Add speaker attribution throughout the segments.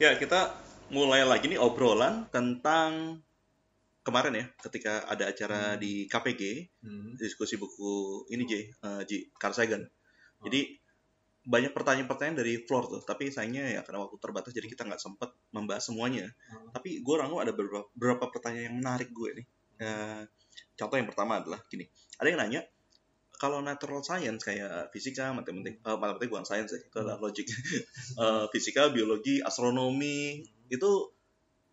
Speaker 1: Ya, kita mulai lagi nih obrolan tentang kemarin ya, ketika ada acara di KPG,
Speaker 2: Hmm.
Speaker 1: diskusi buku ini J, eh, J, Carl Sagan.
Speaker 2: Oh.
Speaker 1: Jadi banyak pertanyaan-pertanyaan dari floor tuh, tapi sayangnya ya karena waktu terbatas jadi kita nggak sempat membahas semuanya.
Speaker 2: Hmm.
Speaker 1: Tapi gue rangkum ada beberapa, beberapa pertanyaan yang menarik gue nih. Eh, contoh yang pertama adalah gini, ada yang nanya kalau natural science kayak fisika, matematik, eh, matematik bukan science ya, itu adalah logic. Eh, fisika, biologi, astronomi itu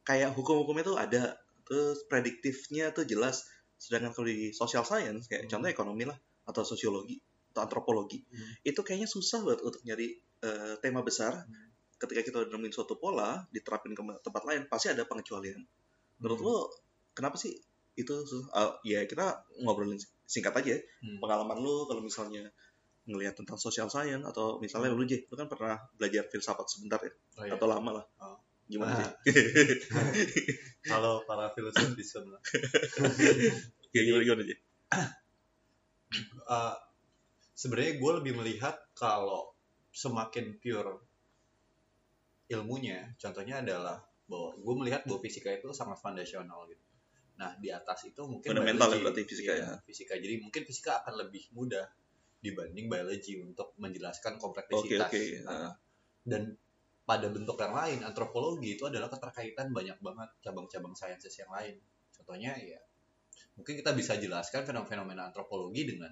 Speaker 1: kayak hukum-hukumnya tuh ada, terus prediktifnya tuh jelas. Sedangkan kalau di social science kayak
Speaker 2: Hmm.
Speaker 1: contoh ekonomi lah atau sosiologi atau antropologi
Speaker 2: Hmm.
Speaker 1: itu kayaknya susah banget untuk nyari eh, tema besar.
Speaker 2: Hmm.
Speaker 1: Ketika kita udah nemuin suatu pola diterapin ke tempat lain pasti ada pengecualian. Menurut
Speaker 2: Hmm.
Speaker 1: lo kenapa sih itu susah? Ah, ya kita ngobrolin singkat aja ya.
Speaker 2: Hmm.
Speaker 1: pengalaman lu kalau misalnya ngelihat tentang social science atau misalnya lu J, lu kan pernah belajar filsafat sebentar ya
Speaker 2: Oh, iya.
Speaker 1: atau lama lah.
Speaker 2: Oh.
Speaker 1: Gimana
Speaker 2: Ah.
Speaker 1: sih?
Speaker 2: Halo para filsuf di sebelah.
Speaker 1: ya, gimana gimana J?
Speaker 2: Uh, Sebenarnya gue lebih melihat kalau semakin pure ilmunya, contohnya adalah bahwa gue melihat bahwa fisika itu sangat foundational gitu. Nah di atas itu mungkin
Speaker 1: Fundamental ya
Speaker 2: biology.
Speaker 1: berarti fisika
Speaker 2: Iya,
Speaker 1: ya.
Speaker 2: Fisika. Jadi mungkin fisika akan lebih mudah dibanding biology untuk menjelaskan kompleksitas.
Speaker 1: oke.
Speaker 2: Nah, dan pada bentuk yang lain antropologi itu adalah keterkaitan banyak banget cabang-cabang sainses yang lain contohnya ya mungkin kita bisa jelaskan fenomena antropologi dengan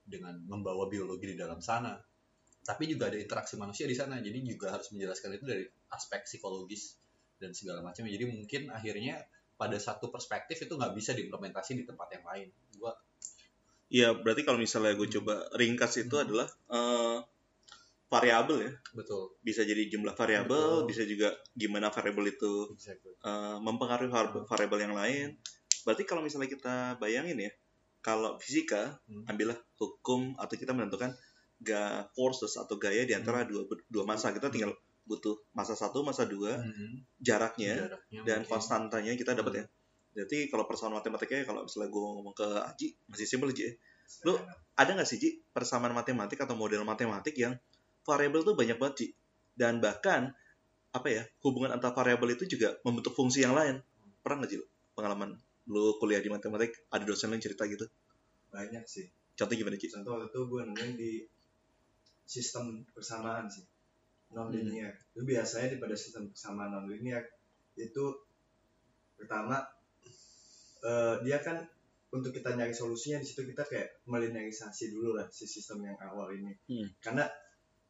Speaker 2: dengan membawa biologi di dalam sana tapi juga ada interaksi manusia di sana jadi juga harus menjelaskan itu dari aspek psikologis dan segala macam jadi mungkin akhirnya pada satu perspektif itu nggak bisa diimplementasi di tempat yang lain gua
Speaker 1: Iya berarti kalau misalnya gue
Speaker 2: Hmm.
Speaker 1: coba ringkas itu
Speaker 2: Hmm.
Speaker 1: adalah eh, variabel ya.
Speaker 2: betul
Speaker 1: Bisa jadi jumlah variabel, bisa juga gimana variabel itu
Speaker 2: exactly.
Speaker 1: eh, mempengaruhi var- variabel yang lain. Berarti kalau misalnya kita bayangin ya, kalau fisika
Speaker 2: Hmm.
Speaker 1: ambillah hukum atau kita menentukan ga forces atau gaya di antara dua dua masa kita tinggal butuh masa satu masa dua
Speaker 2: Mhm.
Speaker 1: jaraknya
Speaker 2: Jaraknya
Speaker 1: dan
Speaker 2: mungkin.
Speaker 1: konstantanya kita dapat ya. Jadi kalau persamaan matematikanya kalau misalnya gue ngomong ke Aji masih simpel aja ya. Lu- ada nggak sih Ji persamaan matematik atau model matematik yang variabel tuh banyak banget Ji? Dan bahkan apa ya hubungan antar variabel itu juga membentuk fungsi yang lain. Pernah nggak Ji lu? pengalaman lu kuliah di matematik ada dosen yang cerita gitu?
Speaker 3: Banyak sih.
Speaker 1: Contoh gimana Ji?
Speaker 3: Contoh waktu itu gue nemuin di sistem persamaan sih non linear itu biasanya di pada sistem persamaan non linear itu pertama eh, dia kan untuk kita nyari solusinya di situ kita kayak melinearisasi dulu lah si sistem yang awal ini.
Speaker 1: Hmm.
Speaker 3: karena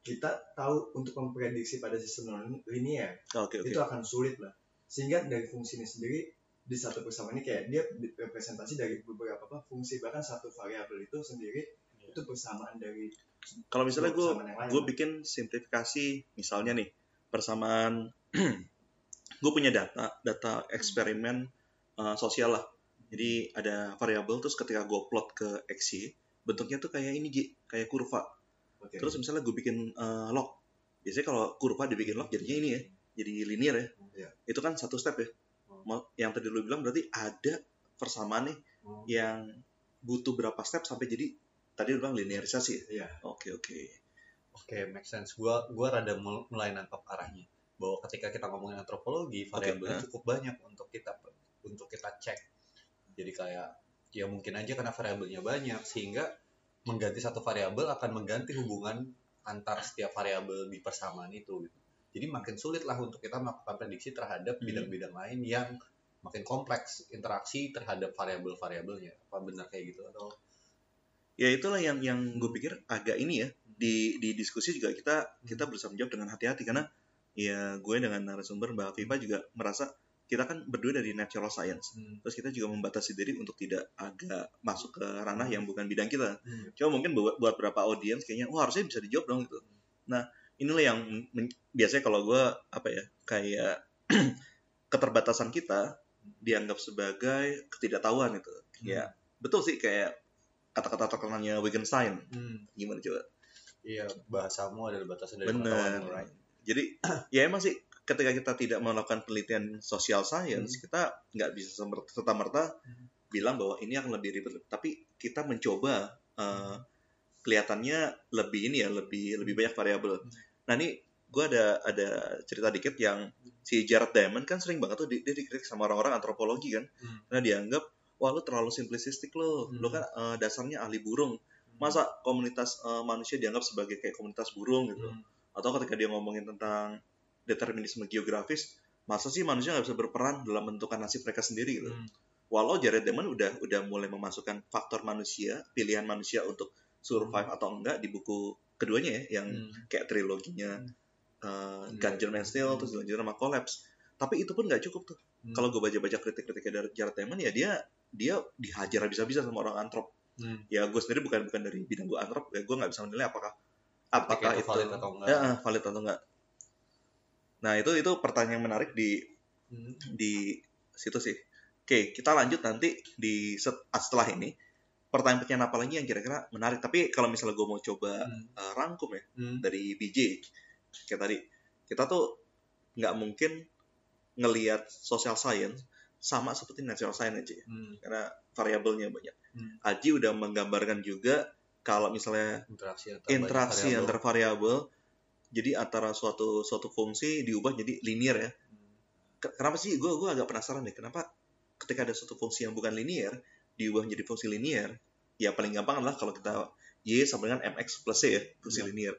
Speaker 3: kita tahu untuk memprediksi pada sistem non linear
Speaker 1: oke oke.
Speaker 3: itu akan sulit lah. Sehingga dari fungsinya sendiri di satu persamaan ini kayak dia representasi dari beberapa apa fungsi bahkan satu variabel itu sendiri
Speaker 2: Iya.
Speaker 3: itu persamaan dari
Speaker 1: kalau misalnya gue gue bikin simplifikasi misalnya nih persamaan gue punya data data eksperimen uh, sosial lah jadi ada variabel terus ketika gue plot ke x y bentuknya tuh kayak ini kayak kurva
Speaker 3: Oke.
Speaker 1: terus misalnya gue bikin uh, log biasanya kalau kurva dibikin log jadinya ini ya jadi linear ya
Speaker 3: Iya.
Speaker 1: itu kan satu step ya yang tadi lu bilang berarti ada persamaan nih
Speaker 2: Hmm.
Speaker 1: yang butuh berapa step sampai jadi tadi lu bilang linearisasi ya
Speaker 3: Iya.
Speaker 1: oke oke
Speaker 2: Oke, make sense. Gua gua rada mul- mulai nangkap arahnya. Bahwa ketika kita ngomongin antropologi, variabelnya
Speaker 1: nah.
Speaker 2: cukup banyak untuk kita untuk kita cek. Jadi kayak ya mungkin aja karena variabelnya banyak sehingga mengganti satu variabel akan mengganti hubungan antar setiap variabel di persamaan itu. gitu. Jadi makin sulit lah untuk kita melakukan prediksi terhadap
Speaker 1: Hmm.
Speaker 2: bidang-bidang lain yang makin kompleks interaksi terhadap variabel-variabelnya. Apa benar kayak gitu atau
Speaker 1: ya itulah yang yang gue pikir agak ini ya di di diskusi juga kita kita berusaha menjawab dengan hati-hati karena ya gue dengan narasumber Mbak Viva juga merasa kita kan berdua dari natural science.
Speaker 2: Hmm.
Speaker 1: terus kita juga membatasi diri untuk tidak agak masuk ke ranah yang bukan bidang kita.
Speaker 2: Hmm.
Speaker 1: cuma mungkin buat buat beberapa audiens kayaknya wah harusnya bisa dijawab dong gitu. Nah inilah yang biasanya kalau gue apa ya kayak keterbatasan kita dianggap sebagai ketidaktahuan itu ya betul sih kayak kata-kata terkenalnya Wittgenstein
Speaker 2: Hmm.
Speaker 1: gimana coba
Speaker 2: Iya, bahasamu adalah batasan dari pengetahuanmu, right?
Speaker 1: jadi ya emang sih ketika kita tidak melakukan penelitian social science
Speaker 2: Hmm.
Speaker 1: kita nggak bisa serta merta
Speaker 2: Hmm.
Speaker 1: bilang bahwa ini akan lebih ribet tapi kita mencoba eh, kelihatannya lebih ini ya lebih lebih banyak variabel
Speaker 2: Hmm.
Speaker 1: nah ini gue ada ada cerita dikit yang si Jared Diamond kan sering banget tuh di- dia dikritik sama orang-orang antropologi kan
Speaker 2: Hmm.
Speaker 1: karena dianggap wah lu terlalu simplistik lo
Speaker 2: Hmm.
Speaker 1: lu kan eh, dasarnya ahli burung masa komunitas eh, manusia dianggap sebagai kayak komunitas burung gitu
Speaker 2: Hmm.
Speaker 1: atau ketika dia ngomongin tentang determinisme geografis masa sih manusia nggak bisa berperan dalam menentukan nasib mereka sendiri gitu
Speaker 2: Hmm.
Speaker 1: walau Jared Diamond udah udah mulai memasukkan faktor manusia pilihan manusia untuk survive atau enggak di buku keduanya ya yang
Speaker 2: Hmm.
Speaker 1: kayak triloginya uh,
Speaker 2: Hmm.
Speaker 1: Gungeon Man Steel terus dilanjutin sama Collapse tapi itu pun nggak cukup tuh
Speaker 2: Hmm.
Speaker 1: kalau gue baca-baca kritik-kritiknya dari Jared Diamond ya dia dia dihajar habis-habisan sama orang antrop
Speaker 2: Hmm.
Speaker 1: ya gue sendiri bukan bukan dari bidang gue antrop ya gue nggak bisa menilai apakah apakah
Speaker 2: Apakah
Speaker 1: itu
Speaker 2: valid atau enggak?
Speaker 1: Ya, eh, valid atau enggak nah itu itu pertanyaan yang menarik di
Speaker 2: Hmm.
Speaker 1: di situ sih. Oke, kita lanjut nanti di set- setelah ini. Pertanyaan-pertanyaan apa lagi yang kira-kira menarik. Tapi kalau misalnya gue mau coba
Speaker 2: Hmm.
Speaker 1: uh, rangkum ya
Speaker 2: Hmm.
Speaker 1: dari BJ, kayak tadi, kita tuh nggak mungkin ngelihat social science sama seperti natural science aja,
Speaker 2: Hmm.
Speaker 1: karena variabelnya banyak.
Speaker 2: Hmm.
Speaker 1: Aji udah menggambarkan juga kalau misalnya
Speaker 2: interaksi antar
Speaker 1: interaksi antar variabel, jadi antara suatu suatu fungsi diubah jadi linear ya.
Speaker 2: variabel.
Speaker 1: Ke- kenapa sih gue gue agak penasaran deh kenapa ketika ada suatu fungsi yang bukan linear diubah menjadi fungsi linear ya paling gampang adalah kalau kita y sama dengan mx plus c ya fungsi
Speaker 3: Ya.
Speaker 1: linear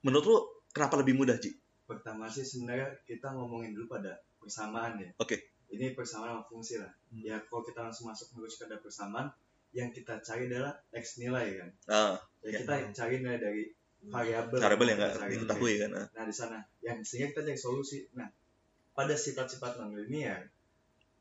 Speaker 1: menurut lu kenapa lebih mudah Ji?
Speaker 3: pertama sih sebenarnya kita ngomongin dulu pada persamaan ya
Speaker 1: Oke.
Speaker 3: Ini persamaan sama fungsi lah.
Speaker 2: Hmm.
Speaker 3: ya kalau kita langsung masuk terus pada persamaan yang kita cari adalah x nilai kan?
Speaker 1: Ah,
Speaker 3: ya,
Speaker 1: Ya.
Speaker 3: kita cari nilai dari variabel.
Speaker 1: Variabel yang nggak diketahui kan? Ah.
Speaker 3: nah di sana. Yang sehingga kita cari solusi. Nah pada sifat-sifat non linear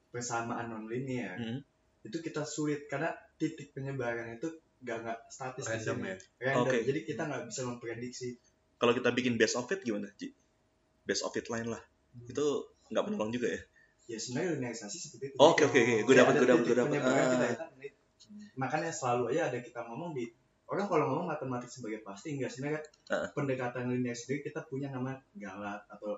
Speaker 3: persamaan non linear
Speaker 1: Hmm.
Speaker 3: itu kita sulit. Karena titik penyebaran itu nggak nggak statis di
Speaker 2: random ya?
Speaker 3: Random.
Speaker 1: Oke.
Speaker 3: jadi kita nggak bisa memprediksi.
Speaker 1: Kalau kita bikin best of it gimana Ji? best of it line lah. Itu nggak menolong juga ya
Speaker 3: ya sebenarnya linearisasi seperti itu.
Speaker 1: Oke, oke, oke. Gue
Speaker 3: ada
Speaker 1: gue
Speaker 3: titik
Speaker 1: gue
Speaker 3: ini. makanya selalu aja ada kita ngomong di orang kalau ngomong matematik sebagai pasti enggak. Sebenarnya
Speaker 1: Ah.
Speaker 3: pendekatan linear sendiri kita punya nama galat atau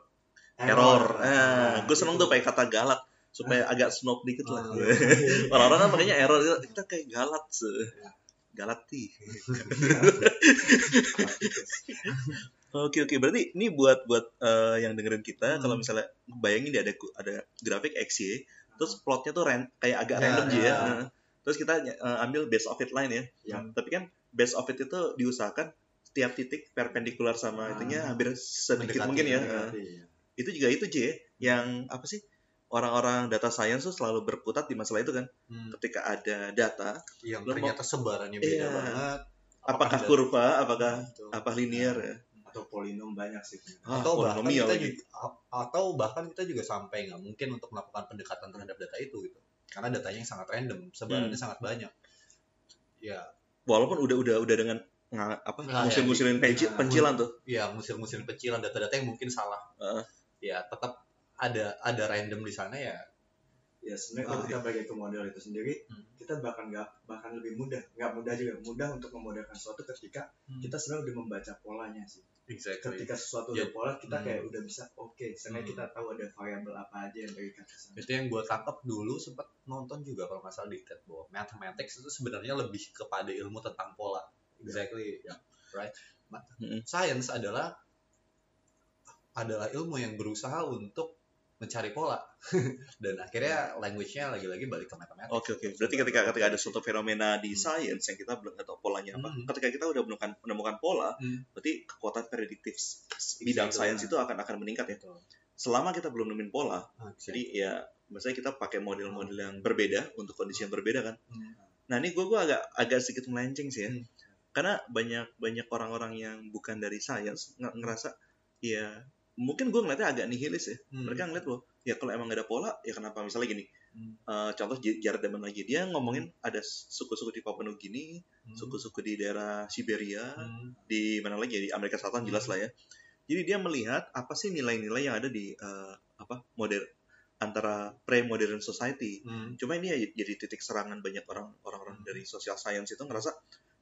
Speaker 1: error.
Speaker 3: Nah,
Speaker 1: ah gue seneng tuh pakai kata galak supaya agak snob dikit lah.
Speaker 3: Oh.
Speaker 1: orang-orang kan makanya error kita kayak galat se. Galati Oke oke berarti ini buat buat eh, yang dengerin kita
Speaker 2: Hmm.
Speaker 1: kalau misalnya bayangin dia ada ada grafik XY terus plotnya tuh ran, kayak agak
Speaker 2: Ya,
Speaker 1: random aja ya.
Speaker 3: ya.
Speaker 1: Nah, Terus kita eh, ambil base of it line ya.
Speaker 3: Ya.
Speaker 1: Tapi kan base of it itu diusahakan setiap titik perpendikular sama
Speaker 3: Ah.
Speaker 1: itunya hampir sedikit
Speaker 2: Mendekati,
Speaker 1: mungkin ya.
Speaker 3: Mendekati,
Speaker 1: Nah,
Speaker 3: ya.
Speaker 1: itu juga itu J ya, yang apa sih? Orang-orang data science tuh selalu berkutat di masalah itu kan.
Speaker 2: Hmm.
Speaker 1: Ketika ada data,
Speaker 2: yang
Speaker 1: Lu mau-
Speaker 2: ternyata sebarannya beda
Speaker 1: Iya.
Speaker 2: banget
Speaker 1: apakah
Speaker 2: ada-
Speaker 1: kurva, apakah
Speaker 2: Betul.
Speaker 1: apa linear ya?
Speaker 3: Atau polinom banyak sih
Speaker 1: Ah,
Speaker 2: atau bahkan kita juga, atau bahkan kita juga sampai nggak mungkin untuk melakukan pendekatan terhadap data itu gitu. Karena datanya yang sangat random sebarannya
Speaker 1: Hmm.
Speaker 2: sangat banyak. Ya.
Speaker 1: Walaupun udah udah udah dengan nga- apa
Speaker 2: Nah,
Speaker 1: ngusir-ngusirin
Speaker 3: ya,
Speaker 1: penci-
Speaker 3: nah,
Speaker 1: pencilan tuh.
Speaker 2: ya ngusir-ngusir pecilan data-data yang mungkin salah.
Speaker 1: Heeh.
Speaker 2: ya tetap ada ada random di sana ya.
Speaker 3: Ya sebenarnya kalau
Speaker 2: Ah,
Speaker 3: kita bagi ke model itu sendiri
Speaker 2: Hmm.
Speaker 3: kita bahkan nggak bahkan lebih mudah nggak mudah juga. Mudah untuk memodelkan sesuatu ketika kita sebenarnya udah membaca polanya sih
Speaker 2: exactly
Speaker 3: ketika sesuatu udah pola kita
Speaker 2: Hmm.
Speaker 3: kayak udah bisa oke sebenarnya
Speaker 2: Hmm.
Speaker 3: kita tahu ada variabel apa aja yang berikan ke sana
Speaker 2: itu yang gue tangkap dulu sempat nonton juga kalau nggak salah di TED bahwa mathematics itu sebenarnya lebih kepada ilmu tentang pola exactly
Speaker 3: Ya.
Speaker 2: right Ma-
Speaker 1: Mm-mm.
Speaker 2: science adalah adalah ilmu yang berusaha untuk mencari pola dan akhirnya language-nya lagi-lagi balik ke matematik
Speaker 1: Oke oke. Berarti ketika ketika ada suatu fenomena di
Speaker 2: Hmm.
Speaker 1: science yang kita belum tahu polanya apa,
Speaker 2: Hmm.
Speaker 1: ketika kita udah menemukan menemukan pola,
Speaker 2: Hmm.
Speaker 1: berarti kekuatan prediktif bidang
Speaker 2: Exactly.
Speaker 1: science itu akan akan meningkat ya.
Speaker 2: Betul.
Speaker 1: Selama kita belum nemuin pola,
Speaker 2: Ah,
Speaker 1: jadi ya misalnya kita pakai model-model yang berbeda untuk kondisi yang berbeda kan.
Speaker 2: Hmm.
Speaker 1: Nah ini gue gua agak agak sedikit melenceng sih ya.
Speaker 2: Hmm.
Speaker 1: Karena banyak banyak orang-orang yang bukan dari science nge- ngerasa ya mungkin gue ngeliatnya agak nihilis ya.
Speaker 2: Hmm.
Speaker 1: Mereka ngeliat loh, ya kalau emang gak ada pola, ya kenapa misalnya gini.
Speaker 2: Hmm.
Speaker 1: eh, contoh Jared Diamond lagi dia ngomongin ada suku-suku di Papua Nugini,
Speaker 2: Hmm.
Speaker 1: suku-suku di daerah Siberia,
Speaker 2: Hmm.
Speaker 1: di mana lagi ya di Amerika Selatan jelas
Speaker 2: Hmm.
Speaker 1: lah ya. Jadi dia melihat apa sih nilai-nilai yang ada di eh, apa modern antara pre-modern society.
Speaker 2: Hmm.
Speaker 1: Cuma ini ya jadi titik serangan banyak orang orang-orang
Speaker 2: Hmm.
Speaker 1: dari social science itu ngerasa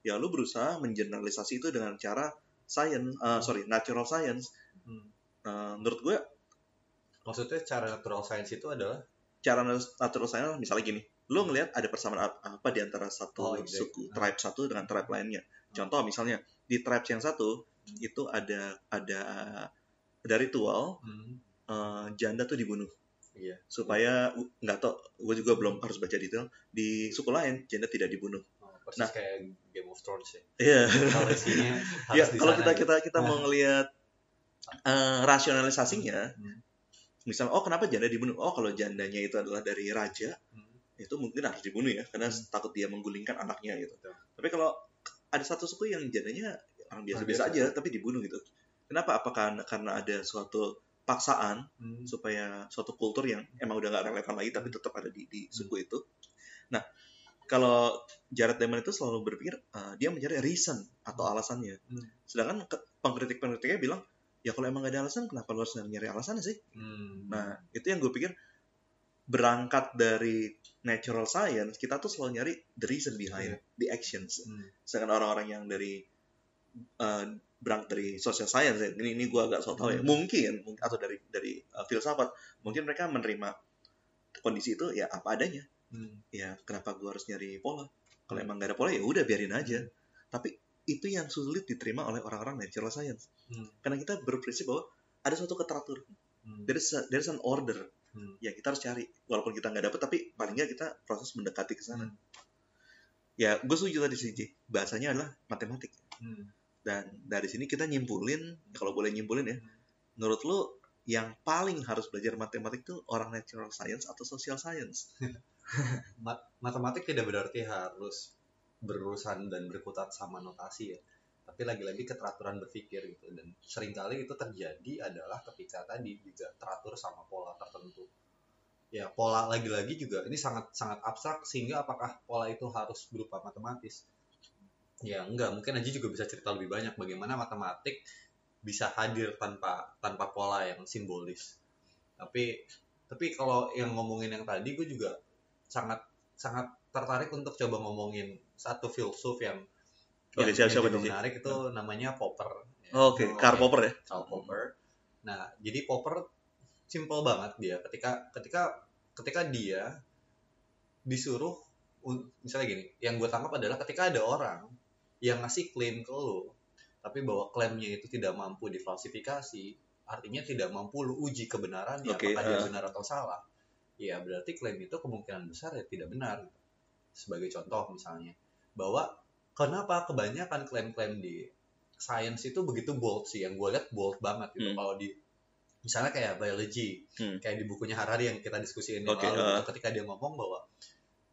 Speaker 1: ya lu berusaha mengeneralisasi itu dengan cara science, eh, sorry natural science. Eh, menurut gue
Speaker 2: maksudnya cara natural science itu adalah
Speaker 1: cara natural science misalnya gini, lu ngelihat ada persamaan ap- apa di antara satu
Speaker 2: Oh, exactly.
Speaker 1: suku tribe satu dengan tribe lainnya. Contoh misalnya di tribe yang satu
Speaker 2: Hmm.
Speaker 1: itu ada ada dari ritual
Speaker 2: Hmm,
Speaker 1: eh, janda tuh dibunuh
Speaker 2: Iya.
Speaker 1: supaya nggak tau gue juga belum harus baca detail di suku lain janda tidak dibunuh
Speaker 2: Oh, persis
Speaker 1: Nah.
Speaker 2: kayak Game of Thrones ya.
Speaker 1: iya
Speaker 2: Kalau
Speaker 1: ya kalau
Speaker 2: sana
Speaker 1: kita
Speaker 2: gitu.
Speaker 1: kita kita mau ngelihat eh, rasionalisasinya
Speaker 2: Hmm.
Speaker 1: misalnya oh kenapa janda dibunuh oh kalau jandanya itu adalah dari raja
Speaker 2: Hmm.
Speaker 1: itu mungkin harus dibunuh ya karena
Speaker 2: Hmm.
Speaker 1: takut dia menggulingkan anaknya gitu
Speaker 2: Betul.
Speaker 1: tapi kalau ada satu suku yang jandanya orang biasa-biasa
Speaker 2: biasa.
Speaker 1: aja tapi dibunuh gitu kenapa apakah karena, ada suatu paksaan
Speaker 2: Hmm.
Speaker 1: supaya suatu kultur yang emang udah nggak relevan lagi tapi tetap ada di,
Speaker 2: Hmm.
Speaker 1: di suku itu. Nah, kalau Jared Diamond itu selalu berpikir uh, dia mencari reason atau alasannya.
Speaker 2: Hmm.
Speaker 1: Sedangkan pengkritik-pengkritiknya bilang ya kalau emang gak ada alasan kenapa lu harus nyari alasan sih?
Speaker 2: Hmm.
Speaker 1: Nah, itu yang gue pikir berangkat dari natural science kita tuh selalu nyari the reason behind the actions.
Speaker 2: Hmm.
Speaker 1: Sedangkan orang-orang yang dari uh, berangkat dari social science ya, ini ini gue agak so tau ya
Speaker 2: Hmm.
Speaker 1: mungkin mungkin- atau dari dari uh, filsafat mungkin mereka menerima kondisi itu ya apa adanya
Speaker 2: Hmm.
Speaker 1: ya kenapa gue harus nyari pola kalau emang gak ada pola ya udah biarin aja tapi itu yang sulit diterima oleh orang-orang natural science
Speaker 2: Hmm.
Speaker 1: karena kita berprinsip bahwa ada suatu keteraturan
Speaker 2: Hmm.
Speaker 1: a, there's an order
Speaker 2: Hmm.
Speaker 1: ya kita harus cari walaupun kita nggak dapet tapi paling nggak kita proses mendekati ke sana
Speaker 2: Hmm.
Speaker 1: ya gue setuju tadi sih bahasanya adalah matematik
Speaker 2: Hmm.
Speaker 1: dan dari sini kita nyimpulin kalau boleh nyimpulin ya
Speaker 2: Hmm.
Speaker 1: menurut lu yang paling harus belajar matematik tuh orang natural science atau social science
Speaker 2: Mat- matematik tidak berarti harus berurusan dan berkutat sama notasi ya. Tapi lagi-lagi keteraturan berpikir gitu. Dan sering kali itu terjadi adalah ketika tadi juga teratur sama pola tertentu. Ya pola lagi-lagi juga ini sangat sangat abstrak sehingga apakah pola itu harus berupa matematis? Ya enggak. Mungkin Aji juga bisa cerita lebih banyak bagaimana matematik bisa hadir tanpa tanpa pola yang simbolis. Tapi tapi kalau yang ngomongin yang tadi gue juga sangat sangat tertarik untuk coba ngomongin satu filsuf yang
Speaker 1: Oke, siapa-
Speaker 2: yang
Speaker 1: siapa
Speaker 2: menarik itu namanya Popper. Ya,
Speaker 1: oke
Speaker 2: Oh,
Speaker 1: Karl Popper ya
Speaker 2: Karl Popper. Nah, jadi Popper simple banget dia ketika ketika ketika dia disuruh misalnya gini, yang gue tangkap adalah ketika ada orang yang ngasih klaim ke lo, tapi bahwa klaimnya itu tidak mampu difalsifikasi, artinya tidak mampu lu uji kebenarannya
Speaker 1: Oke,
Speaker 2: apakah dia
Speaker 1: eh.
Speaker 2: benar atau salah. Ya berarti klaim itu kemungkinan besar ya tidak benar. Sebagai contoh misalnya, bahwa kenapa kebanyakan klaim-klaim di science itu begitu bold sih, yang gue lihat bold banget gitu.
Speaker 1: Hmm.
Speaker 2: Kalau di misalnya kayak biology,
Speaker 1: Hmm.
Speaker 2: kayak di bukunya Harari yang kita diskusiin
Speaker 1: Oke,
Speaker 2: lalu, gitu, ketika dia ngomong bahwa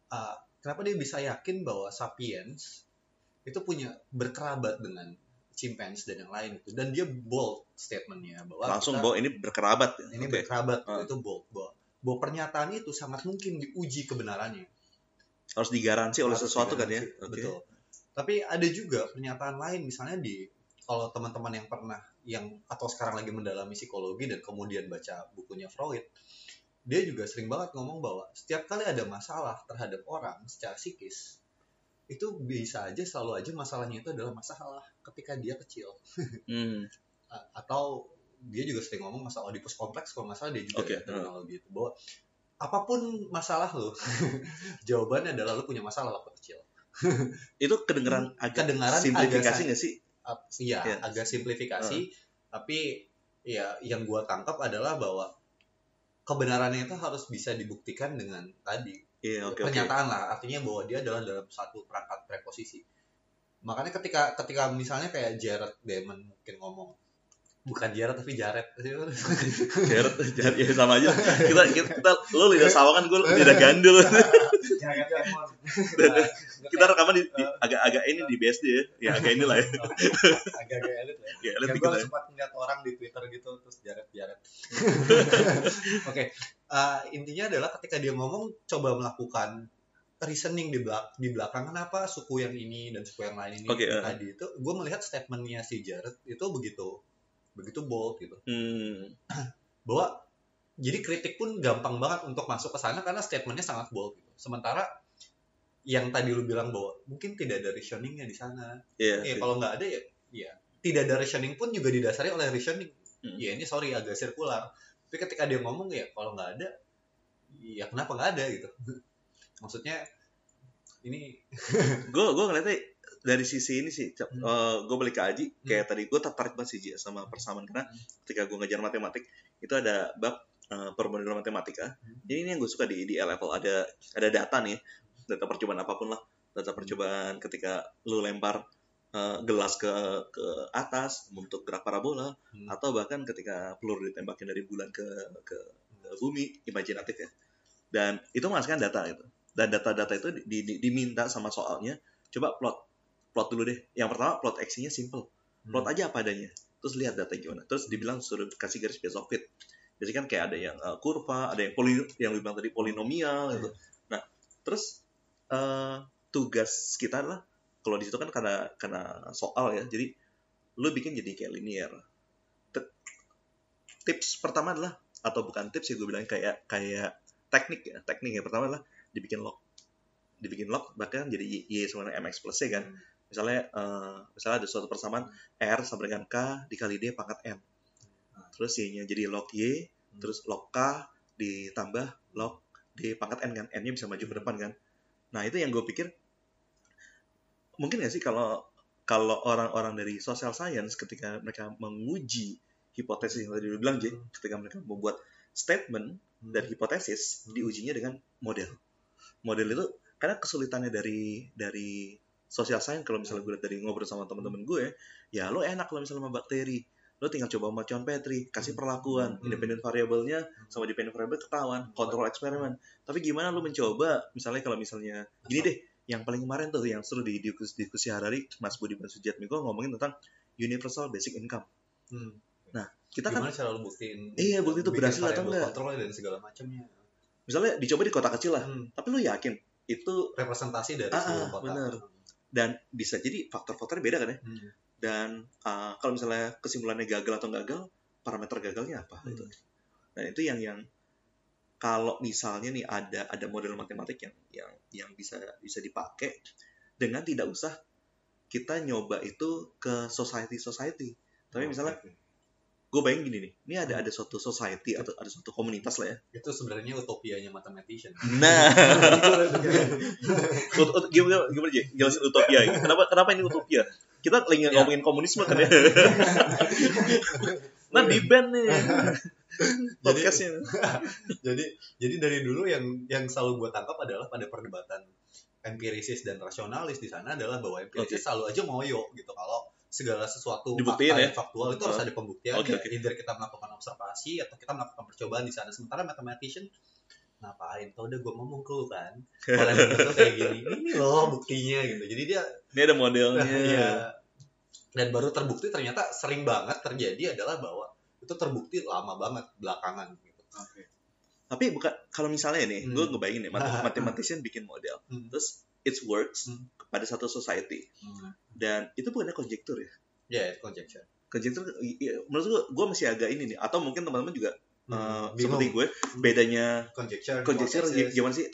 Speaker 2: uh, kenapa dia bisa yakin bahwa sapiens itu punya berkerabat dengan chimpanzee dan yang lain itu dan dia bold statementnya bahwa
Speaker 1: langsung bahwa ini berkerabat ya?
Speaker 2: ini
Speaker 1: Oke.
Speaker 2: berkerabat
Speaker 1: Ah.
Speaker 2: itu bold bahwa, bahwa pernyataan itu sangat mungkin diuji kebenarannya
Speaker 1: harus digaransi oleh
Speaker 2: Harus
Speaker 1: sesuatu kan ya?
Speaker 2: digaransi,
Speaker 1: oke.
Speaker 2: betul. Tapi ada juga pernyataan lain misalnya di kalau teman-teman yang pernah yang atau sekarang lagi mendalami psikologi dan kemudian baca bukunya Freud dia juga sering banget ngomong bahwa setiap kali ada masalah terhadap orang secara psikis itu bisa aja selalu aja masalahnya itu adalah masalah ketika dia kecil.
Speaker 1: Hmm.
Speaker 2: Atau dia juga sering ngomong masalah Oedipus kompleks kalau nggak salah dia juga
Speaker 1: Oke,
Speaker 2: ya, terminologi itu bahwa apa pun masalah lo jawabannya adalah lo punya masalah waktu kecil.
Speaker 1: Itu kedengeran agak
Speaker 2: Kedengaran
Speaker 1: simplifikasi
Speaker 2: agak
Speaker 1: nggak sih?
Speaker 2: iya
Speaker 1: Iya.
Speaker 2: agak simplifikasi. Tapi ya yang gua tangkap adalah bahwa kebenarannya itu harus bisa dibuktikan dengan tadi.
Speaker 1: Oke oke.
Speaker 2: Pernyataan lah. Artinya bahwa dia adalah dalam satu perangkat preposisi. Makanya ketika ketika misalnya kayak Jared Damon mungkin ngomong bukan Jared tapi Jared
Speaker 1: Jared Jared ya sama aja. Kita kita, kita lo lidah sawangan gue lidah gandul. Kita rekaman di, di- agak-agak ini di BSD ya. Ya agak inilah ya.
Speaker 2: Agak-agak elit lah
Speaker 1: ya.
Speaker 2: Ya gue
Speaker 1: ya.
Speaker 2: sempat ngeliat orang di Twitter gitu terus Jared Jared oke eh, intinya adalah ketika dia ngomong coba melakukan reasoning di belak di belakang kenapa suku yang ini dan suku yang lain ini
Speaker 1: Oke, eh.
Speaker 2: tadi itu gue melihat statementnya si Jared itu begitu begitu bold gitu
Speaker 1: hmm.
Speaker 2: bahwa jadi kritik pun gampang banget untuk masuk ke sana karena statementnya sangat bold gitu. sementara yang tadi lu bilang bahwa mungkin tidak ada reasoningnya di sana
Speaker 1: Iya,
Speaker 2: Ya
Speaker 1: iya.
Speaker 2: kalau nggak ada ya, ya tidak ada reasoning pun juga didasari oleh reasoning.
Speaker 1: Hmm.
Speaker 2: Ya ini sorry agak sirkular. Tapi ketika dia ngomong ya kalau nggak ada, ya kenapa nggak ada gitu. Maksudnya ini
Speaker 1: gue gue ngeliatnya dari sisi ini sih,
Speaker 2: Hmm.
Speaker 1: gue balik ke Aji, kayak tadi gue tertarik banget sih sama persamaan karena
Speaker 2: Hmm.
Speaker 1: ketika gue ngejar matematik itu ada bab uh, permodelan matematika.
Speaker 2: Hmm.
Speaker 1: Jadi ini yang gue suka di di level ada ada data nih, data percobaan apa pun lah, data percobaan ketika lu lempar uh, gelas ke ke atas membentuk gerak parabola
Speaker 2: Hmm.
Speaker 1: atau bahkan ketika peluru ditembakin dari bulan ke ke, ke bumi imajinatif ya. Dan itu menghasilkan data gitu. Dan data-data itu di- di- diminta sama soalnya coba plot plot dulu deh. Yang pertama plot X-nya simple. Plot aja apa adanya. Terus lihat data gimana. Terus dibilang suruh kasih garis base of fit. Jadi kan kayak ada yang uh, kurva, ada yang poli yang lu bilang tadi polinomial gitu. Nah, terus uh, tugas kita adalah kalau di situ kan karena karena soal ya. Jadi lu bikin jadi kayak linear. Tips pertama adalah atau bukan tips ya gue bilang kayak kayak teknik ya. Teknik yang pertama adalah dibikin log. Dibikin log bahkan jadi y, y sama mx plus c kan
Speaker 2: Hmm.
Speaker 1: Misalnya eh, misalnya ada suatu persamaan r sama dengan k dikali d pangkat n terus y nya jadi log y terus log k ditambah log d pangkat n kan. N nya bisa maju ke depan kan. Nah itu yang gue pikir mungkin nggak sih kalau kalau orang-orang dari social science ketika mereka menguji hipotesis yang tadi lu bilang J, ketika mereka membuat statement dan hipotesis diujinya dengan model. Model itu karena kesulitannya dari dari social science kalau misalnya gue lihat dari ngobrol sama teman-teman gue ya lo enak kalau misalnya sama bakteri lo tinggal coba sama John Petri kasih perlakuan
Speaker 2: Hmm.
Speaker 1: independent variabelnya sama dependent variable ketahuan kontrol eksperimen tapi gimana lo mencoba misalnya kalau misalnya gini deh yang paling kemarin tuh yang seru di diskusi, diskusi Harari Mas Budiman Sujatmiko ngomongin tentang universal basic income
Speaker 2: Hmm.
Speaker 1: kita kan
Speaker 2: Gimana cara lu buktiin?
Speaker 1: Iya, bukti itu berhasil atau enggak.
Speaker 2: Kontrolnya dan segala macamnya.
Speaker 1: misalnya dicoba di kota kecil lah
Speaker 2: Hmm.
Speaker 1: tapi lo yakin itu
Speaker 2: Representasi dari
Speaker 1: Ah,
Speaker 2: seluruh
Speaker 1: ah,
Speaker 2: kota.
Speaker 1: bener. Dan bisa jadi faktor-faktornya beda kan ya
Speaker 2: Hmm.
Speaker 1: dan uh, kalau misalnya kesimpulannya gagal atau nggak gagal parameter gagalnya apa
Speaker 2: Hmm.
Speaker 1: itu nah itu yang yang kalau misalnya nih ada ada model matematik yang yang yang bisa bisa dipakai dengan tidak usah kita nyoba itu ke society society tapi misalnya gue bayangin gini nih ini ada ada suatu society atau ada suatu komunitas lah ya
Speaker 2: Itu sebenarnya utopianya mathematician.
Speaker 1: nah gimana gimana Ji? jelasin utopia ini. Kenapa kenapa ini utopia? Kita lagi
Speaker 2: Ya.
Speaker 1: ngomongin komunisme kan ya. nah di band nih podcastnya.
Speaker 2: jadi jadi dari dulu yang yang selalu gue tangkap adalah pada perdebatan empirisis dan rasionalis di sana adalah bahwa empirisis selalu aja ngoyo gitu kalau segala sesuatu
Speaker 1: Dibuktiin
Speaker 2: fakta
Speaker 1: ya?
Speaker 2: faktual itu harus ada pembuktian
Speaker 1: Oke, oke.
Speaker 2: either kita melakukan observasi atau kita melakukan percobaan di sana sementara mathematician ngapain tau udah gue ngomong ke lu kan kalau tuh kayak gini ini loh buktinya gitu jadi dia
Speaker 1: Ini ada modelnya.
Speaker 2: Iya. Dan baru terbukti ternyata sering banget terjadi adalah bahwa itu terbukti lama banget belakangan gitu.
Speaker 3: Oke.
Speaker 1: Tapi bukan kalau misalnya nih,
Speaker 2: Hmm.
Speaker 1: gue ngebayangin nih, mat- mathematician bikin model,
Speaker 2: Hmm.
Speaker 1: terus it works
Speaker 2: Hmm.
Speaker 1: pada satu society dan itu bukannya konjektur ya?
Speaker 2: Ya, yeah, conjecture.
Speaker 1: Konjektur, i- menurut gue, gue masih agak ini nih, atau mungkin teman-teman juga
Speaker 2: Hmm,
Speaker 1: uh, seperti gue, bedanya
Speaker 2: conjecture,
Speaker 1: konjektur
Speaker 2: hypothesis.
Speaker 1: gimana sih?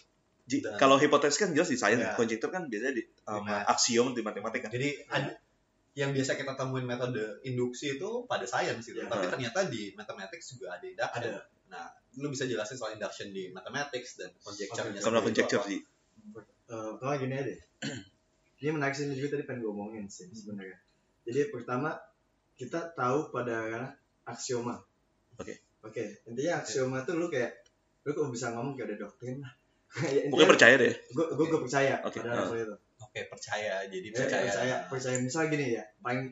Speaker 2: Dan-
Speaker 1: Kalau hipotesis kan jelas di sains,
Speaker 2: Ya.
Speaker 1: konjektur kan biasanya di um, aksiom di matematika.
Speaker 2: Jadi ada yang biasa kita temuin metode induksi itu pada sains gitu.
Speaker 3: Ya.
Speaker 2: Tapi ternyata di mathematics juga ada induction.
Speaker 3: Ada.
Speaker 2: Nah, lu bisa jelasin soal induction di mathematics dan conjecture-nya.
Speaker 1: Sama konjektur
Speaker 2: apa?
Speaker 1: sih.
Speaker 3: Eh, pertama gini aja deh. Ini menarik sih juga tadi pengen gue omongin sih sebenarnya. Jadi pertama kita tahu pada aksioma.
Speaker 1: Oke.
Speaker 3: Oke, intinya aksioma tuh lu kayak lu kok bisa ngomong kayak ada doktrin lah.
Speaker 1: Pokoknya percaya deh.
Speaker 3: Gue gue gue percaya
Speaker 1: Oke,
Speaker 3: pada soal itu.
Speaker 2: Oke, percaya. Jadi
Speaker 3: Ya,
Speaker 2: percaya.
Speaker 3: percaya, percaya. Misal gini ya, paling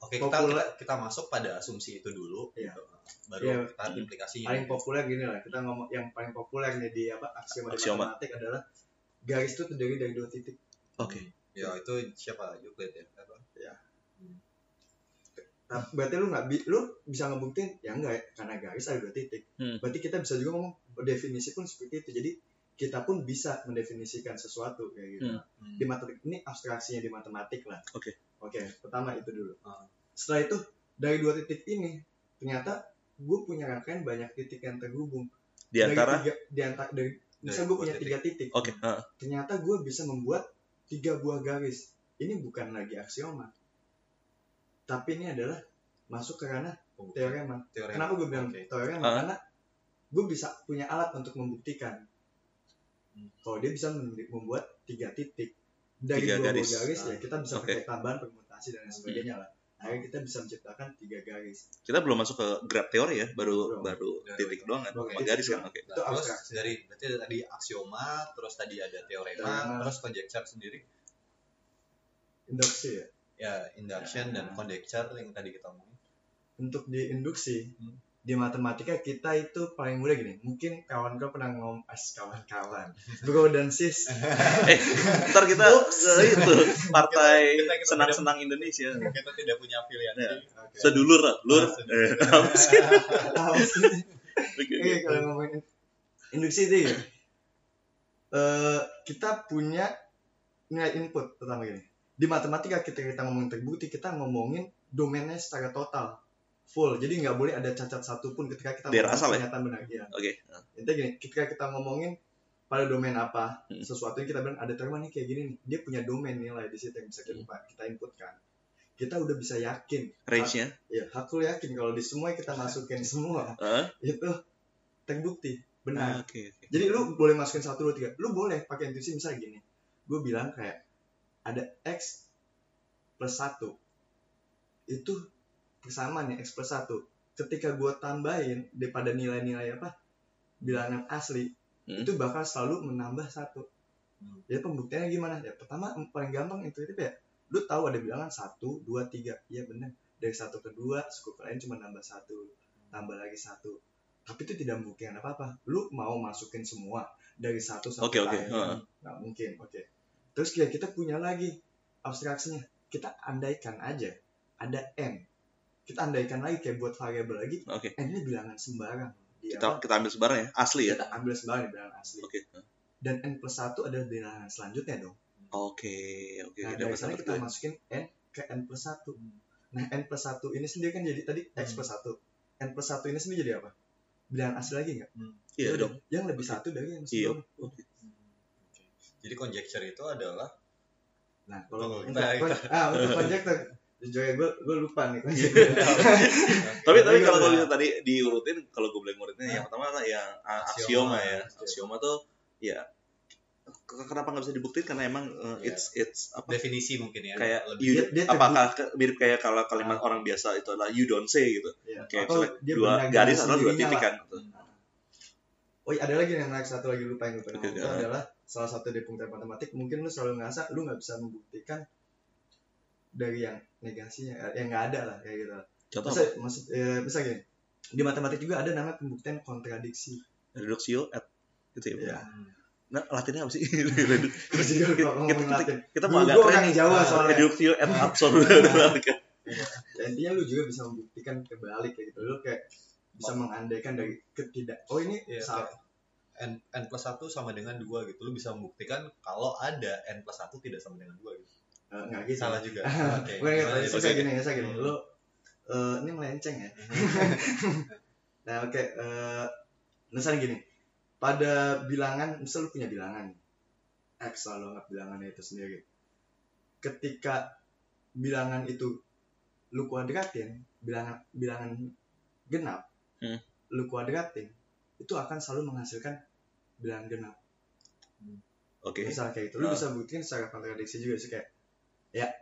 Speaker 2: Oke, kita,
Speaker 3: Populer.
Speaker 2: kita kita masuk pada asumsi itu dulu
Speaker 3: Iya.
Speaker 2: gitu. Baru kita implikasinya.
Speaker 3: paling populer gini lah. Kita ngomong yang paling populer nih di apa aksioma,
Speaker 1: Aksioma.
Speaker 3: matematik adalah garis itu terdiri dari dua titik.
Speaker 1: Oke.
Speaker 2: Ya, itu siapa? Euclid ya? Apa?
Speaker 3: Nah, berarti lu nggak bi- lu bisa ngebuktiin ya enggak ya karena garis ada dua titik.
Speaker 1: Hmm.
Speaker 3: Berarti kita bisa juga ngomong oh, definisi pun seperti itu. Jadi kita pun bisa mendefinisikan sesuatu kayak gitu.
Speaker 1: Hmm.
Speaker 3: Di matematik ini abstraksinya di matematik lah.
Speaker 1: Oke.
Speaker 3: Oke, pertama itu dulu.
Speaker 2: Ah.
Speaker 3: Setelah itu dari dua titik ini ternyata gue punya rangkaian banyak titik yang terhubung.
Speaker 1: Di antara
Speaker 3: dari tiga, di antara dari misal gue punya tiga titik.
Speaker 1: Oke, heeh.
Speaker 3: Ternyata gue bisa membuat tiga buah garis. Ini bukan lagi aksioma. Tapi ini adalah masuk ke ranah teorema.
Speaker 2: Teorema.
Speaker 3: Kenapa gue bilang
Speaker 2: Oke.
Speaker 3: teorema?
Speaker 1: Ah.
Speaker 3: Karena gue bisa punya alat untuk membuktikan.
Speaker 2: Hmm.
Speaker 3: Kalau dia bisa mem- membuat tiga titik, dari
Speaker 1: Tiga
Speaker 3: dua
Speaker 1: garis.
Speaker 3: garis, garis ya kita bisa
Speaker 1: Oke.
Speaker 3: pakai tambahan permutasi dan lain sebagainya lah akhirnya kita bisa menciptakan tiga garis
Speaker 1: Kita belum masuk ke graph teori ya, baru
Speaker 3: Belum.
Speaker 1: baru titik doang kan, sama garis kan. Oke.
Speaker 2: Nah,
Speaker 3: Itu
Speaker 2: terus
Speaker 3: abstraksi.
Speaker 2: dari berarti tadi aksioma, terus tadi ada teorema,
Speaker 3: Teorema.
Speaker 2: terus conjecture sendiri.
Speaker 3: induksi ya
Speaker 2: Ya, induction dan
Speaker 3: Nah.
Speaker 2: conjecture yang tadi kita omongin.
Speaker 3: untuk di induksi
Speaker 2: Hmm.
Speaker 3: Di matematika kita itu paling mudah gini mungkin kawan kau pernah ngom as kawan-kawan bro dan sis
Speaker 1: Eh, ntar kita ke itu partai senang-senang Indonesia.
Speaker 2: Kita tidak punya afiliasi.
Speaker 1: Ya.
Speaker 3: Oke.
Speaker 1: Sedulur, lah, lur.
Speaker 2: Ah.
Speaker 1: Eh, apa sih?
Speaker 3: Tahu sih.
Speaker 1: Oke,
Speaker 3: Oke,
Speaker 1: oke.
Speaker 3: kalau ngomongin induksi itu ya, eh, kita punya nilai input pertama gini. Di matematika kita kita ngomongin terbukti, kita ngomongin domainnya secara total full. Jadi nggak boleh ada cacat satu pun ketika kita
Speaker 1: Biar asal ya?
Speaker 3: pernyataan benar. Iya.
Speaker 1: Oke.
Speaker 3: Intinya gini, ketika kita ngomongin pada domain apa,
Speaker 1: Hmm.
Speaker 3: sesuatu yang kita bilang ada terma nih kayak gini nih, dia punya domain nilai di situ yang bisa kita, kita inputkan. Kita udah bisa yakin,
Speaker 1: Range-nya.
Speaker 3: ya aku yakin kalau di semua kita masukin semua
Speaker 1: Eh?
Speaker 3: itu terbukti
Speaker 1: Ah,
Speaker 3: benar.
Speaker 1: Oke, oke.
Speaker 3: Jadi lu boleh masukin satu dua tiga, lu boleh pakai intuisi misalnya gini, gue bilang kayak ada x plus satu itu persamaan ya x plus satu. Ketika gue tambahin daripada nilai-nilai apa bilangan asli
Speaker 1: Hmm.
Speaker 3: itu bakal selalu menambah satu.
Speaker 2: Hmm.
Speaker 3: Jadi pembuktiannya gimana? Ya pertama paling gampang intuitif ya, lu tahu ada bilangan satu dua tiga, iya benar. Dari satu ke dua, skup lain cuma nambah satu, tambah lagi satu. Tapi itu tidak membuktikan apa-apa. Lu mau masukin semua dari satu sampai
Speaker 1: Oke, oke,
Speaker 3: lain,
Speaker 1: heeh.
Speaker 3: nggak mungkin. Oke. Terus kayak kita punya lagi abstraksinya. Kita andaikan aja ada n. Kita andaikan lagi kayak buat variabel lagi.
Speaker 1: Oke.
Speaker 3: N ini bilangan sembarang. Di
Speaker 1: Kita
Speaker 3: apa?
Speaker 1: kita ambil sebarang ya, asli ya.
Speaker 3: Kita ambil sembarang di bilangan asli.
Speaker 1: Oke.
Speaker 3: Dan n plus satu adalah bilangan selanjutnya dong.
Speaker 1: Oke, oke.
Speaker 3: Nah,
Speaker 1: dapat
Speaker 3: dari sana kita masukin n ke n plus satu. Nah, n plus satu ini sendiri kan jadi tadi x
Speaker 2: Hmm.
Speaker 3: plus satu. n plus satu ini sendiri jadi apa? Bilangan asli lagi nggak?
Speaker 1: Iya
Speaker 3: Ya udah,
Speaker 1: dong.
Speaker 3: Yang lebih satu dari yang
Speaker 1: Iya.
Speaker 3: sebelumnya.
Speaker 1: Oke.
Speaker 2: Oke. Jadi conjecture itu adalah
Speaker 3: Nah, kalau
Speaker 2: Oh,
Speaker 3: untuk,
Speaker 2: kita-
Speaker 3: kon- ah, untuk konjektor, jujur ya gue gue lupa nih
Speaker 1: Iya.
Speaker 3: konjektor.
Speaker 1: Tapi tapi kalau bisa tadi diurutin, kalau gue boleh ngurutin yang pertama adalah yang aksioma
Speaker 2: Aksioma.
Speaker 1: ya. Aksioma tuh ya ke- kenapa nggak bisa dibuktikan karena emang uh,
Speaker 2: Iya.
Speaker 1: it's it's apa
Speaker 2: definisi mungkin ya.
Speaker 1: kayak
Speaker 2: lebih
Speaker 1: you,
Speaker 3: Dia- dia
Speaker 1: apakah ke- mirip kayak kalau kalimat orang biasa itu adalah you don't say gitu
Speaker 3: Ya,
Speaker 1: kayak
Speaker 3: atau
Speaker 1: misalnya
Speaker 3: dia
Speaker 1: dua garis atau dua titik kan
Speaker 3: Oh iya, ada lagi yang menarik satu lagi lupa yang gue pernah
Speaker 1: ah.
Speaker 3: adalah salah satu dari pembuktian matematik mungkin lu selalu ngerasa lu nggak bisa membuktikan dari yang negasinya eh, yang nggak ada lah kayak gitu
Speaker 1: contoh
Speaker 3: Masa, maksud eh, bisa gini di matematik juga ada namanya pembuktian kontradiksi.
Speaker 1: Reductio et gitu ya
Speaker 3: ya.
Speaker 1: Nah latinnya apa sih?
Speaker 3: Terus juga
Speaker 1: kita,
Speaker 3: kalau
Speaker 1: kita,
Speaker 3: ngomong Latin
Speaker 1: kita mau agak keren
Speaker 3: Jawa
Speaker 1: Ah,
Speaker 3: soalnya.
Speaker 1: reductio et absurd
Speaker 3: ya, intinya lu juga bisa membuktikan kebalik kayak gitu. Lu kayak bisa mengandaikan dari ketidak oh ini
Speaker 2: Iya,
Speaker 3: salah
Speaker 2: n, n plus 1 sama dengan 2 gitu. Lu bisa membuktikan kalau ada n plus 1 tidak sama dengan 2 gitu.
Speaker 3: Eh, nggak gitu
Speaker 2: Salah juga. Oke.
Speaker 3: Bukan gitu,
Speaker 2: gimana
Speaker 3: bisa
Speaker 2: itu?
Speaker 3: gini, bisa gini.
Speaker 2: Hmm.
Speaker 3: Lu eh, ini melenceng ya. Nah, oke. eh, misalnya gini. Pada bilangan, misal lu punya bilangan. X selalu anggap bilangannya itu sendiri. Ketika bilangan itu lu kuadratin, bilangan bilangan genap,
Speaker 1: Hmm.
Speaker 3: lu kuadratin, itu akan selalu menghasilkan bilangan genap.
Speaker 1: oke
Speaker 3: Misalnya kayak gitu. Lu
Speaker 1: Ah.
Speaker 3: bisa buktiin secara kontradiksi juga sih kayak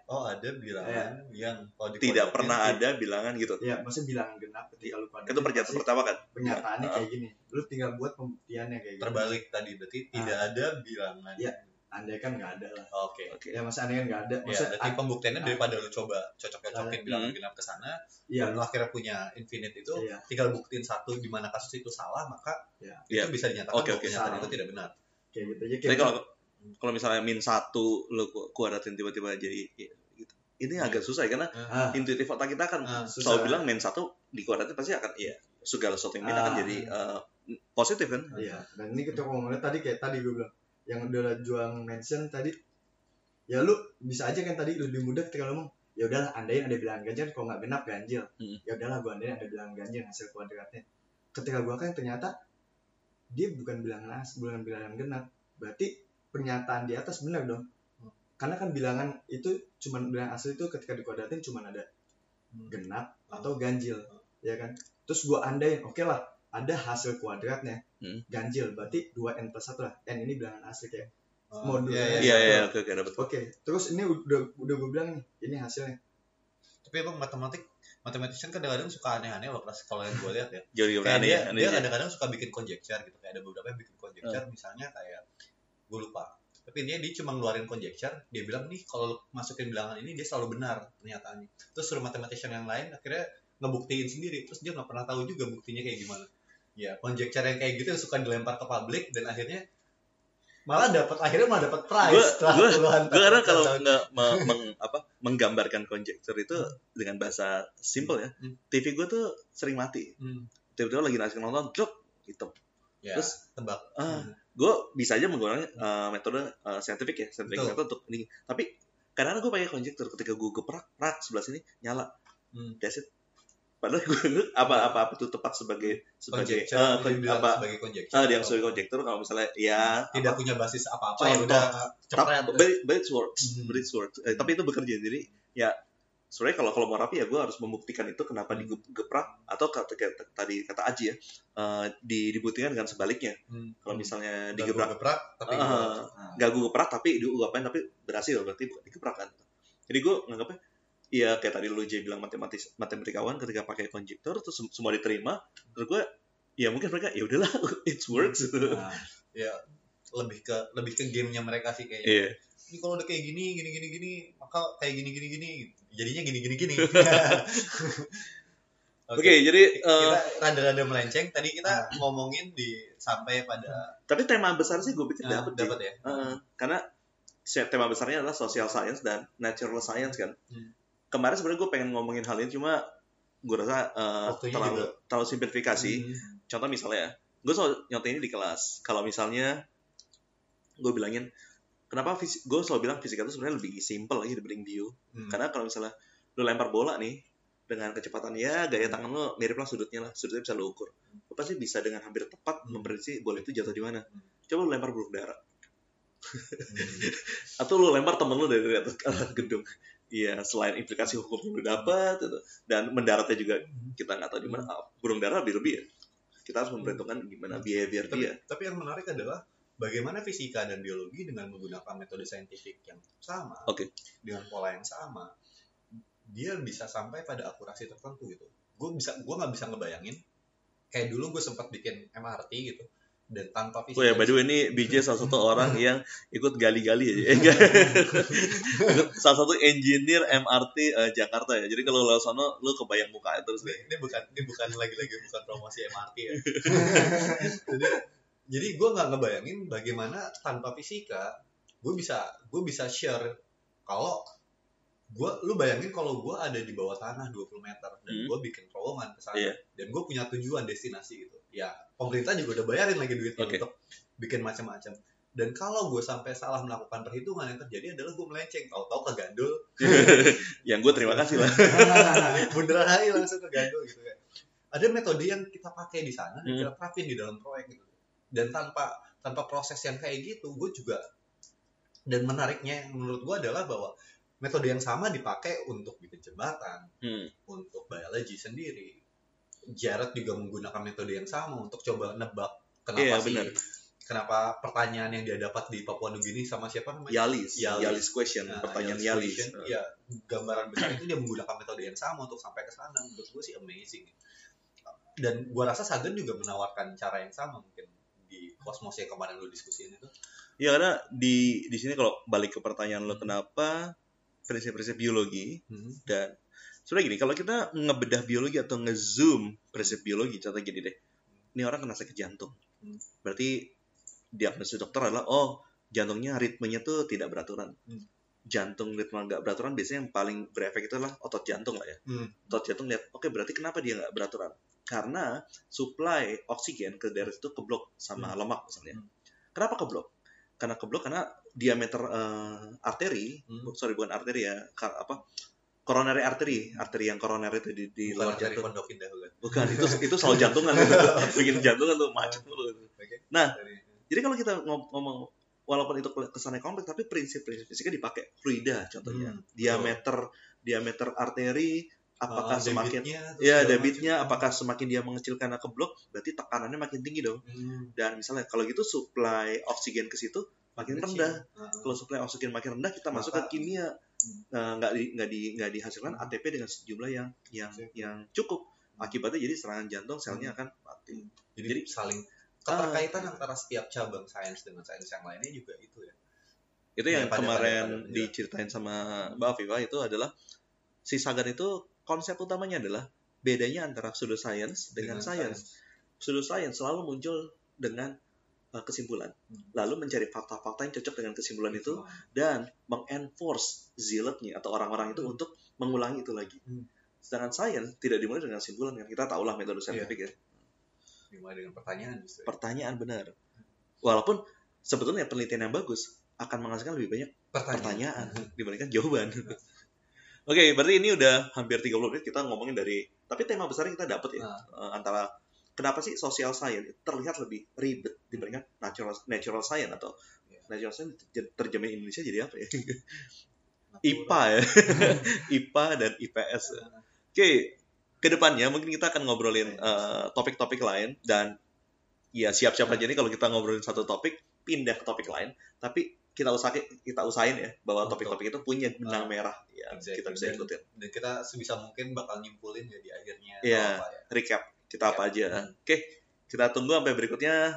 Speaker 2: Oh, ada bilangan yang kalau
Speaker 1: tidak pernah ada bilangan gitu
Speaker 3: ya maksudnya bilangan pertama ketika lu kuadratin
Speaker 1: itu pernyataan pertama kan
Speaker 3: pernyataannya
Speaker 1: Ya.
Speaker 3: kayak gini lu tinggal buat pembuktiannya kayak
Speaker 2: terbalik tadi berarti
Speaker 3: Ah.
Speaker 2: tidak ada bilangan.
Speaker 3: Iya. andai kan nggak ada lah
Speaker 2: Oke.
Speaker 1: oke
Speaker 3: ya maksudnya andai kan nggak ada
Speaker 2: Ya,
Speaker 3: maksudnya
Speaker 2: berarti
Speaker 3: ah,
Speaker 2: pembuktiannya daripada lu coba cocok-cocokin
Speaker 3: Hmm.
Speaker 2: bilangan genap ke sana,
Speaker 3: iya
Speaker 2: dan lu akhirnya punya infinite itu,
Speaker 3: iya
Speaker 2: tinggal buktiin satu di mana kasus itu salah, maka
Speaker 3: Iya.
Speaker 2: itu
Speaker 1: Iya.
Speaker 2: bisa dinyatakan
Speaker 1: Oke,
Speaker 2: bahwa
Speaker 1: oke.
Speaker 2: pernyataan
Speaker 3: Salah.
Speaker 2: itu tidak benar.
Speaker 3: kayak gitu aja
Speaker 1: Tapi
Speaker 3: kayak
Speaker 1: kalau kalau misalnya min satu lu ku- kuadratin tiba-tiba jadi gitu. Ini agak susah ya karena
Speaker 3: ah,
Speaker 1: intuitif otak kita kan
Speaker 2: Ah,
Speaker 3: susah.
Speaker 1: selalu bilang min satu di kuadratin pasti akan ya segala sesuatu yang min akan
Speaker 3: Ah.
Speaker 1: jadi eh, positif kan.
Speaker 3: iya dan ini kita ngomongnya tadi kayak tadi gue bilang yang udah juang mention tadi ya lu bisa aja kan tadi lebih mudah ketika lu ngomong ya udahlah andain ada bilangan ganjil kalau nggak genap ganjil
Speaker 1: Hmm.
Speaker 3: ya udahlah gua andain ada bilangan ganjil hasil kuadratnya ketika gua kan ternyata dia bukan bilangan as bukan bilangan genap berarti pernyataan di atas benar dong karena kan bilangan itu cuman bilangan asli itu ketika dikuadratin cuman ada
Speaker 2: Hmm.
Speaker 3: genap atau ganjil ya kan terus gua andain oke lah ada hasil kuadratnya
Speaker 1: Hmm.
Speaker 3: ganjil berarti 2 n plus 1 lah n ini bilangan asli kayak
Speaker 2: Oh,
Speaker 3: Modul.
Speaker 2: iya, iya.
Speaker 1: Iya iya oke oke dapat.
Speaker 3: Oke, terus ini udah udah gue bilang nih, ini hasilnya.
Speaker 2: Tapi emang matematik mathematician kadang-kadang suka aneh-aneh loh pas kalau yang gue lihat ya.
Speaker 1: Jauh
Speaker 2: kayak
Speaker 1: aneh
Speaker 2: dia,
Speaker 1: ya, aneh
Speaker 2: dia
Speaker 1: ya.
Speaker 2: kadang-kadang suka bikin conjecture gitu kayak ada beberapa yang bikin conjecture misalnya kayak gue lupa tapi dia dia cuma ngeluarin conjecture dia bilang nih kalau masukin bilangan ini dia selalu benar pernyataannya terus suruh mathematician yang lain akhirnya ngebuktiin sendiri terus dia nggak pernah tahu juga buktinya kayak gimana ya conjecture yang kayak gitu yang suka dilempar ke publik dan akhirnya malah dapat akhirnya malah dapat prize
Speaker 1: Gue
Speaker 2: setelah
Speaker 1: gue
Speaker 2: puluhan
Speaker 1: gue kadang kalau nggak me- meng- apa menggambarkan conjecture itu dengan bahasa simple ya.
Speaker 2: Hmm.
Speaker 1: TV gue tuh sering mati.
Speaker 2: Hmm,
Speaker 1: Tiba-tiba lagi asik nonton, drop hitam.
Speaker 2: ya
Speaker 1: Terus,
Speaker 2: tebak
Speaker 1: ah,
Speaker 2: Hmm.
Speaker 1: Gue bisa aja menggunakan uh, metode uh, scientific ya scientific
Speaker 2: Betul.
Speaker 1: method untuk ini. Tapi kadang gue pakai conjecture ketika gue geprak rak sebelah sini nyala.
Speaker 2: Hmm.
Speaker 1: that's it. Padahal gue apa apa apa itu tepat sebagai sebagai uh, kon- apa
Speaker 2: sebagai conjecture
Speaker 1: ah yang sebagai conjecture kalau misalnya ya
Speaker 2: tidak
Speaker 1: apa,
Speaker 2: punya basis apa-apa ya udah
Speaker 1: tap,
Speaker 2: cepret
Speaker 1: but, but it works
Speaker 2: Hmm.
Speaker 1: but it works. Eh, tapi itu bekerja jadi ya sebenarnya kalau kalau mau rapi ya gue harus membuktikan itu kenapa
Speaker 2: Hmm.
Speaker 1: digeprak atau kata, kata- tadi kata Aji ya uh, di, dibuktikan dengan sebaliknya
Speaker 2: Hmm.
Speaker 1: kalau misalnya
Speaker 2: Udah
Speaker 1: digebrak
Speaker 2: gua geprak tapi
Speaker 3: Nah,
Speaker 1: nggak gue geprak tapi diuapin tapi berhasil berarti bukan digeprak kan jadi gue nganggapnya Iya kayak tadi lu Jay bilang matematis matematikawan ketika pakai konjektor terus sem- semua diterima terus gue ya mungkin mereka ya udahlah it works.
Speaker 2: Nah, ya lebih ke lebih ke gamenya mereka sih kayaknya.
Speaker 1: Iya.
Speaker 2: Ini kalau udah kayak gini gini gini gini maka kayak gini gini gini jadinya gini gini gini.
Speaker 1: Oke jadi eh,
Speaker 2: kita rada-rada melenceng. Tadi kita ngomongin di sampai pada
Speaker 1: tapi tema besar sih gue pikir
Speaker 2: nah,
Speaker 1: dapat
Speaker 2: dapat ya.
Speaker 1: Heeh. karena tema besarnya adalah social science dan natural science kan.
Speaker 2: Hmm.
Speaker 1: Kemarin sebenarnya gue pengen ngomongin hal ini cuma gue rasa eh,
Speaker 2: Waktunya
Speaker 1: terlalu
Speaker 2: juga.
Speaker 1: terlalu simplifikasi.
Speaker 2: Hmm.
Speaker 1: contoh misalnya gue selalu nyontek ini di kelas kalau misalnya gue bilangin kenapa gue selalu bilang fisika itu sebenarnya lebih simple lagi dibanding bio
Speaker 2: Hmm.
Speaker 1: karena kalau misalnya lu lempar bola nih dengan kecepatan ya gaya tangan lu mirip lah sudutnya lah sudutnya bisa lu ukur lu pasti bisa dengan hampir tepat
Speaker 2: Hmm.
Speaker 1: memprediksi bola itu jatuh di mana
Speaker 2: Hmm.
Speaker 1: coba lu lempar burung dara
Speaker 2: Hmm.
Speaker 1: atau lu lempar temen lu dari atas atas gedung Iya, selain implikasi hukum yang lu dapat dan mendaratnya juga kita nggak tahu di mana. Burung dara lebih lebih ya. Kita harus memperhitungkan gimana behavior
Speaker 2: tapi,
Speaker 1: dia.
Speaker 2: tapi yang menarik adalah bagaimana fisika dan biologi dengan menggunakan metode saintifik yang sama
Speaker 1: Oke.
Speaker 2: dengan pola yang sama dia bisa sampai pada akurasi tertentu gitu gue bisa gue nggak bisa ngebayangin kayak dulu gue sempat bikin MRT gitu dan tanpa fisika
Speaker 1: Oh ya, by the way ini BJ salah satu orang yang ikut gali-gali. Eh, enggak. Ikut salah satu engineer MRT eh, Jakarta ya. Jadi kalau lo sono lu kebayang muka terus deh.
Speaker 2: ini bukan ini bukan lagi-lagi bukan promosi MRT ya jadi jadi gue nggak ngebayangin bagaimana tanpa fisika gue bisa gue bisa share kalau gue lu bayangin kalau gue ada di bawah tanah 20 meter dan
Speaker 1: Hmm.
Speaker 2: gue bikin terowongan ke sana
Speaker 1: Iya.
Speaker 2: dan gue punya tujuan destinasi gitu ya pemerintah juga udah bayarin lagi duitnya
Speaker 1: Oke.
Speaker 2: untuk bikin macam-macam dan kalau gue sampai salah melakukan perhitungan yang terjadi adalah gue melenceng tahu-tahu ke gandul
Speaker 1: yang gue terima kasih lah.
Speaker 2: beneran aja langsung ke gandul gitu kan ada metode yang kita pakai di sana
Speaker 1: Hmm.
Speaker 2: kita terapin di dalam proyek gitu dan tanpa tanpa proses yang kayak gitu gue juga dan menariknya menurut gue adalah bahwa metode yang sama dipakai untuk bikin jembatan
Speaker 1: Hmm.
Speaker 2: untuk biologi sendiri Jared juga menggunakan metode yang sama untuk coba nebak kenapa
Speaker 1: Iya,
Speaker 2: sih
Speaker 1: benar.
Speaker 2: kenapa pertanyaan yang dia dapat di Papua Nugini sama siapa namanya
Speaker 1: Yalis,
Speaker 2: Yalis.
Speaker 1: Yalis question,
Speaker 2: Nah,
Speaker 1: pertanyaan
Speaker 2: Yalis
Speaker 1: Yalis.
Speaker 2: question, Iya, gambaran besar itu dia menggunakan metode yang sama untuk sampai ke sana. Menurut gue sih amazing. Dan gua rasa Sagan juga menawarkan cara yang sama mungkin di kosmos yang kemarin lu diskusiin itu.
Speaker 1: Ya karena di di sini kalau balik ke pertanyaan lo kenapa prinsip-prinsip biologi dan sebenarnya gini kalau kita ngebedah biologi atau ngezoom prinsip biologi contoh gini deh ini orang kena sakit jantung
Speaker 2: Hmm.
Speaker 1: berarti diagnosis dokter adalah oh jantungnya ritmenya tuh tidak beraturan
Speaker 2: Hmm.
Speaker 1: jantung ritme nggak beraturan biasanya yang paling berefek itu adalah otot jantung lah ya
Speaker 2: Hmm.
Speaker 1: otot jantung lihat oke berarti kenapa dia nggak beraturan karena supply oksigen ke darah itu keblok sama
Speaker 2: Hmm.
Speaker 1: lemak misalnya
Speaker 2: Hmm.
Speaker 1: kenapa keblok karena keblok karena diameter eh, arteri
Speaker 2: Hmm.
Speaker 1: sorry bukan arteri ya ka- apa coronary artery arteri yang koroner itu di, di
Speaker 2: Bukan
Speaker 1: luar
Speaker 2: dari
Speaker 1: jantung
Speaker 2: Indah bukan.
Speaker 1: bukan itu itu selalu jantungan bikin jantungan tuh macet itu.
Speaker 2: Oke.
Speaker 1: Nah.
Speaker 2: Dari-
Speaker 1: jadi kalau kita ngom- ngomong walaupun itu kesannya kompleks tapi prinsip-prinsip fisika dipakai fluida contohnya
Speaker 2: Hmm,
Speaker 1: diameter diameter arteri apakah
Speaker 2: Ah,
Speaker 1: semakin
Speaker 2: debitnya,
Speaker 1: ya debitnya
Speaker 2: macam.
Speaker 1: apakah semakin dia mengecilkan ke blok berarti tekanannya makin tinggi dong.
Speaker 2: Hmm,
Speaker 1: dan misalnya kalau gitu supply oksigen ke situ makin
Speaker 2: kecil.
Speaker 1: rendah.
Speaker 2: Ah,
Speaker 1: kalau supply oksigen makin rendah kita masuk ke
Speaker 3: Maka-
Speaker 1: kimia.
Speaker 2: Hmm.
Speaker 1: Nah, nggak di, nggak di, nggak dihasilkan ATP dengan sejumlah yang yang
Speaker 3: Oke.
Speaker 1: yang cukup. Akibatnya jadi serangan jantung selnya akan mati.
Speaker 2: Jadi,
Speaker 1: Jadi-
Speaker 2: saling keterkaitan antara setiap cabang sains dengan sains yang lainnya juga itu ya.
Speaker 1: Itu
Speaker 2: Ya,
Speaker 1: yang
Speaker 2: pada-
Speaker 1: kemarin
Speaker 2: pada- pada-
Speaker 1: diceritain sama Mbak Afifa itu adalah si Sagan itu konsep utamanya adalah bedanya antara pseudoscience dengan, science. Pseudoscience selalu muncul dengan uh, kesimpulan,
Speaker 2: Hmm.
Speaker 1: lalu mencari fakta-fakta yang cocok dengan kesimpulan itu dan mengenforce zealotnya atau orang-orang itu untuk mengulangi itu lagi.
Speaker 2: Hmm.
Speaker 1: Sedangkan science tidak dimulai dengan kesimpulan kan kita tahulah metode saintifik ya.
Speaker 2: dimulai dengan pertanyaan justru
Speaker 1: Pertanyaan benar. Walaupun sebetulnya penelitian yang bagus akan menghasilkan lebih banyak pertanyaan dibandingkan jawaban. Oke, berarti ini udah hampir 30 menit kita ngomongin dari tapi tema besarnya kita dapat ya
Speaker 2: Nah.
Speaker 1: antara kenapa sih social science terlihat lebih ribet dibandingkan natural natural science atau
Speaker 2: Iya.
Speaker 1: natural science ter- terjemahin Indonesia jadi apa ya? IPA ya. IPA dan IPS. ya. Oke, ke depannya mungkin kita akan ngobrolin eh, topik-topik lain dan ya siap-siap aja nih kalau kita ngobrolin satu topik pindah ke topik lain, tapi kita usahain kita usahain ya bahwa topik-topik itu punya benang merah ya
Speaker 2: Exactly.
Speaker 1: kita bisa
Speaker 2: Dan-
Speaker 1: ikutin.
Speaker 2: dan kita sebisa mungkin bakal nyimpulin ya di akhirnya
Speaker 1: Iya.
Speaker 2: apa ya
Speaker 1: Recap kita apa aja.
Speaker 2: Hmm.
Speaker 1: Oke, kita tunggu sampai berikutnya.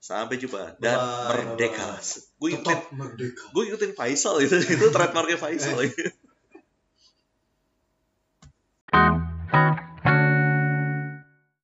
Speaker 1: Sampai jumpa dan
Speaker 2: Bye.
Speaker 1: merdeka. Gue ikutin
Speaker 3: merdeka
Speaker 1: gue ikutin Faisal itu itu trademarknya Faisal.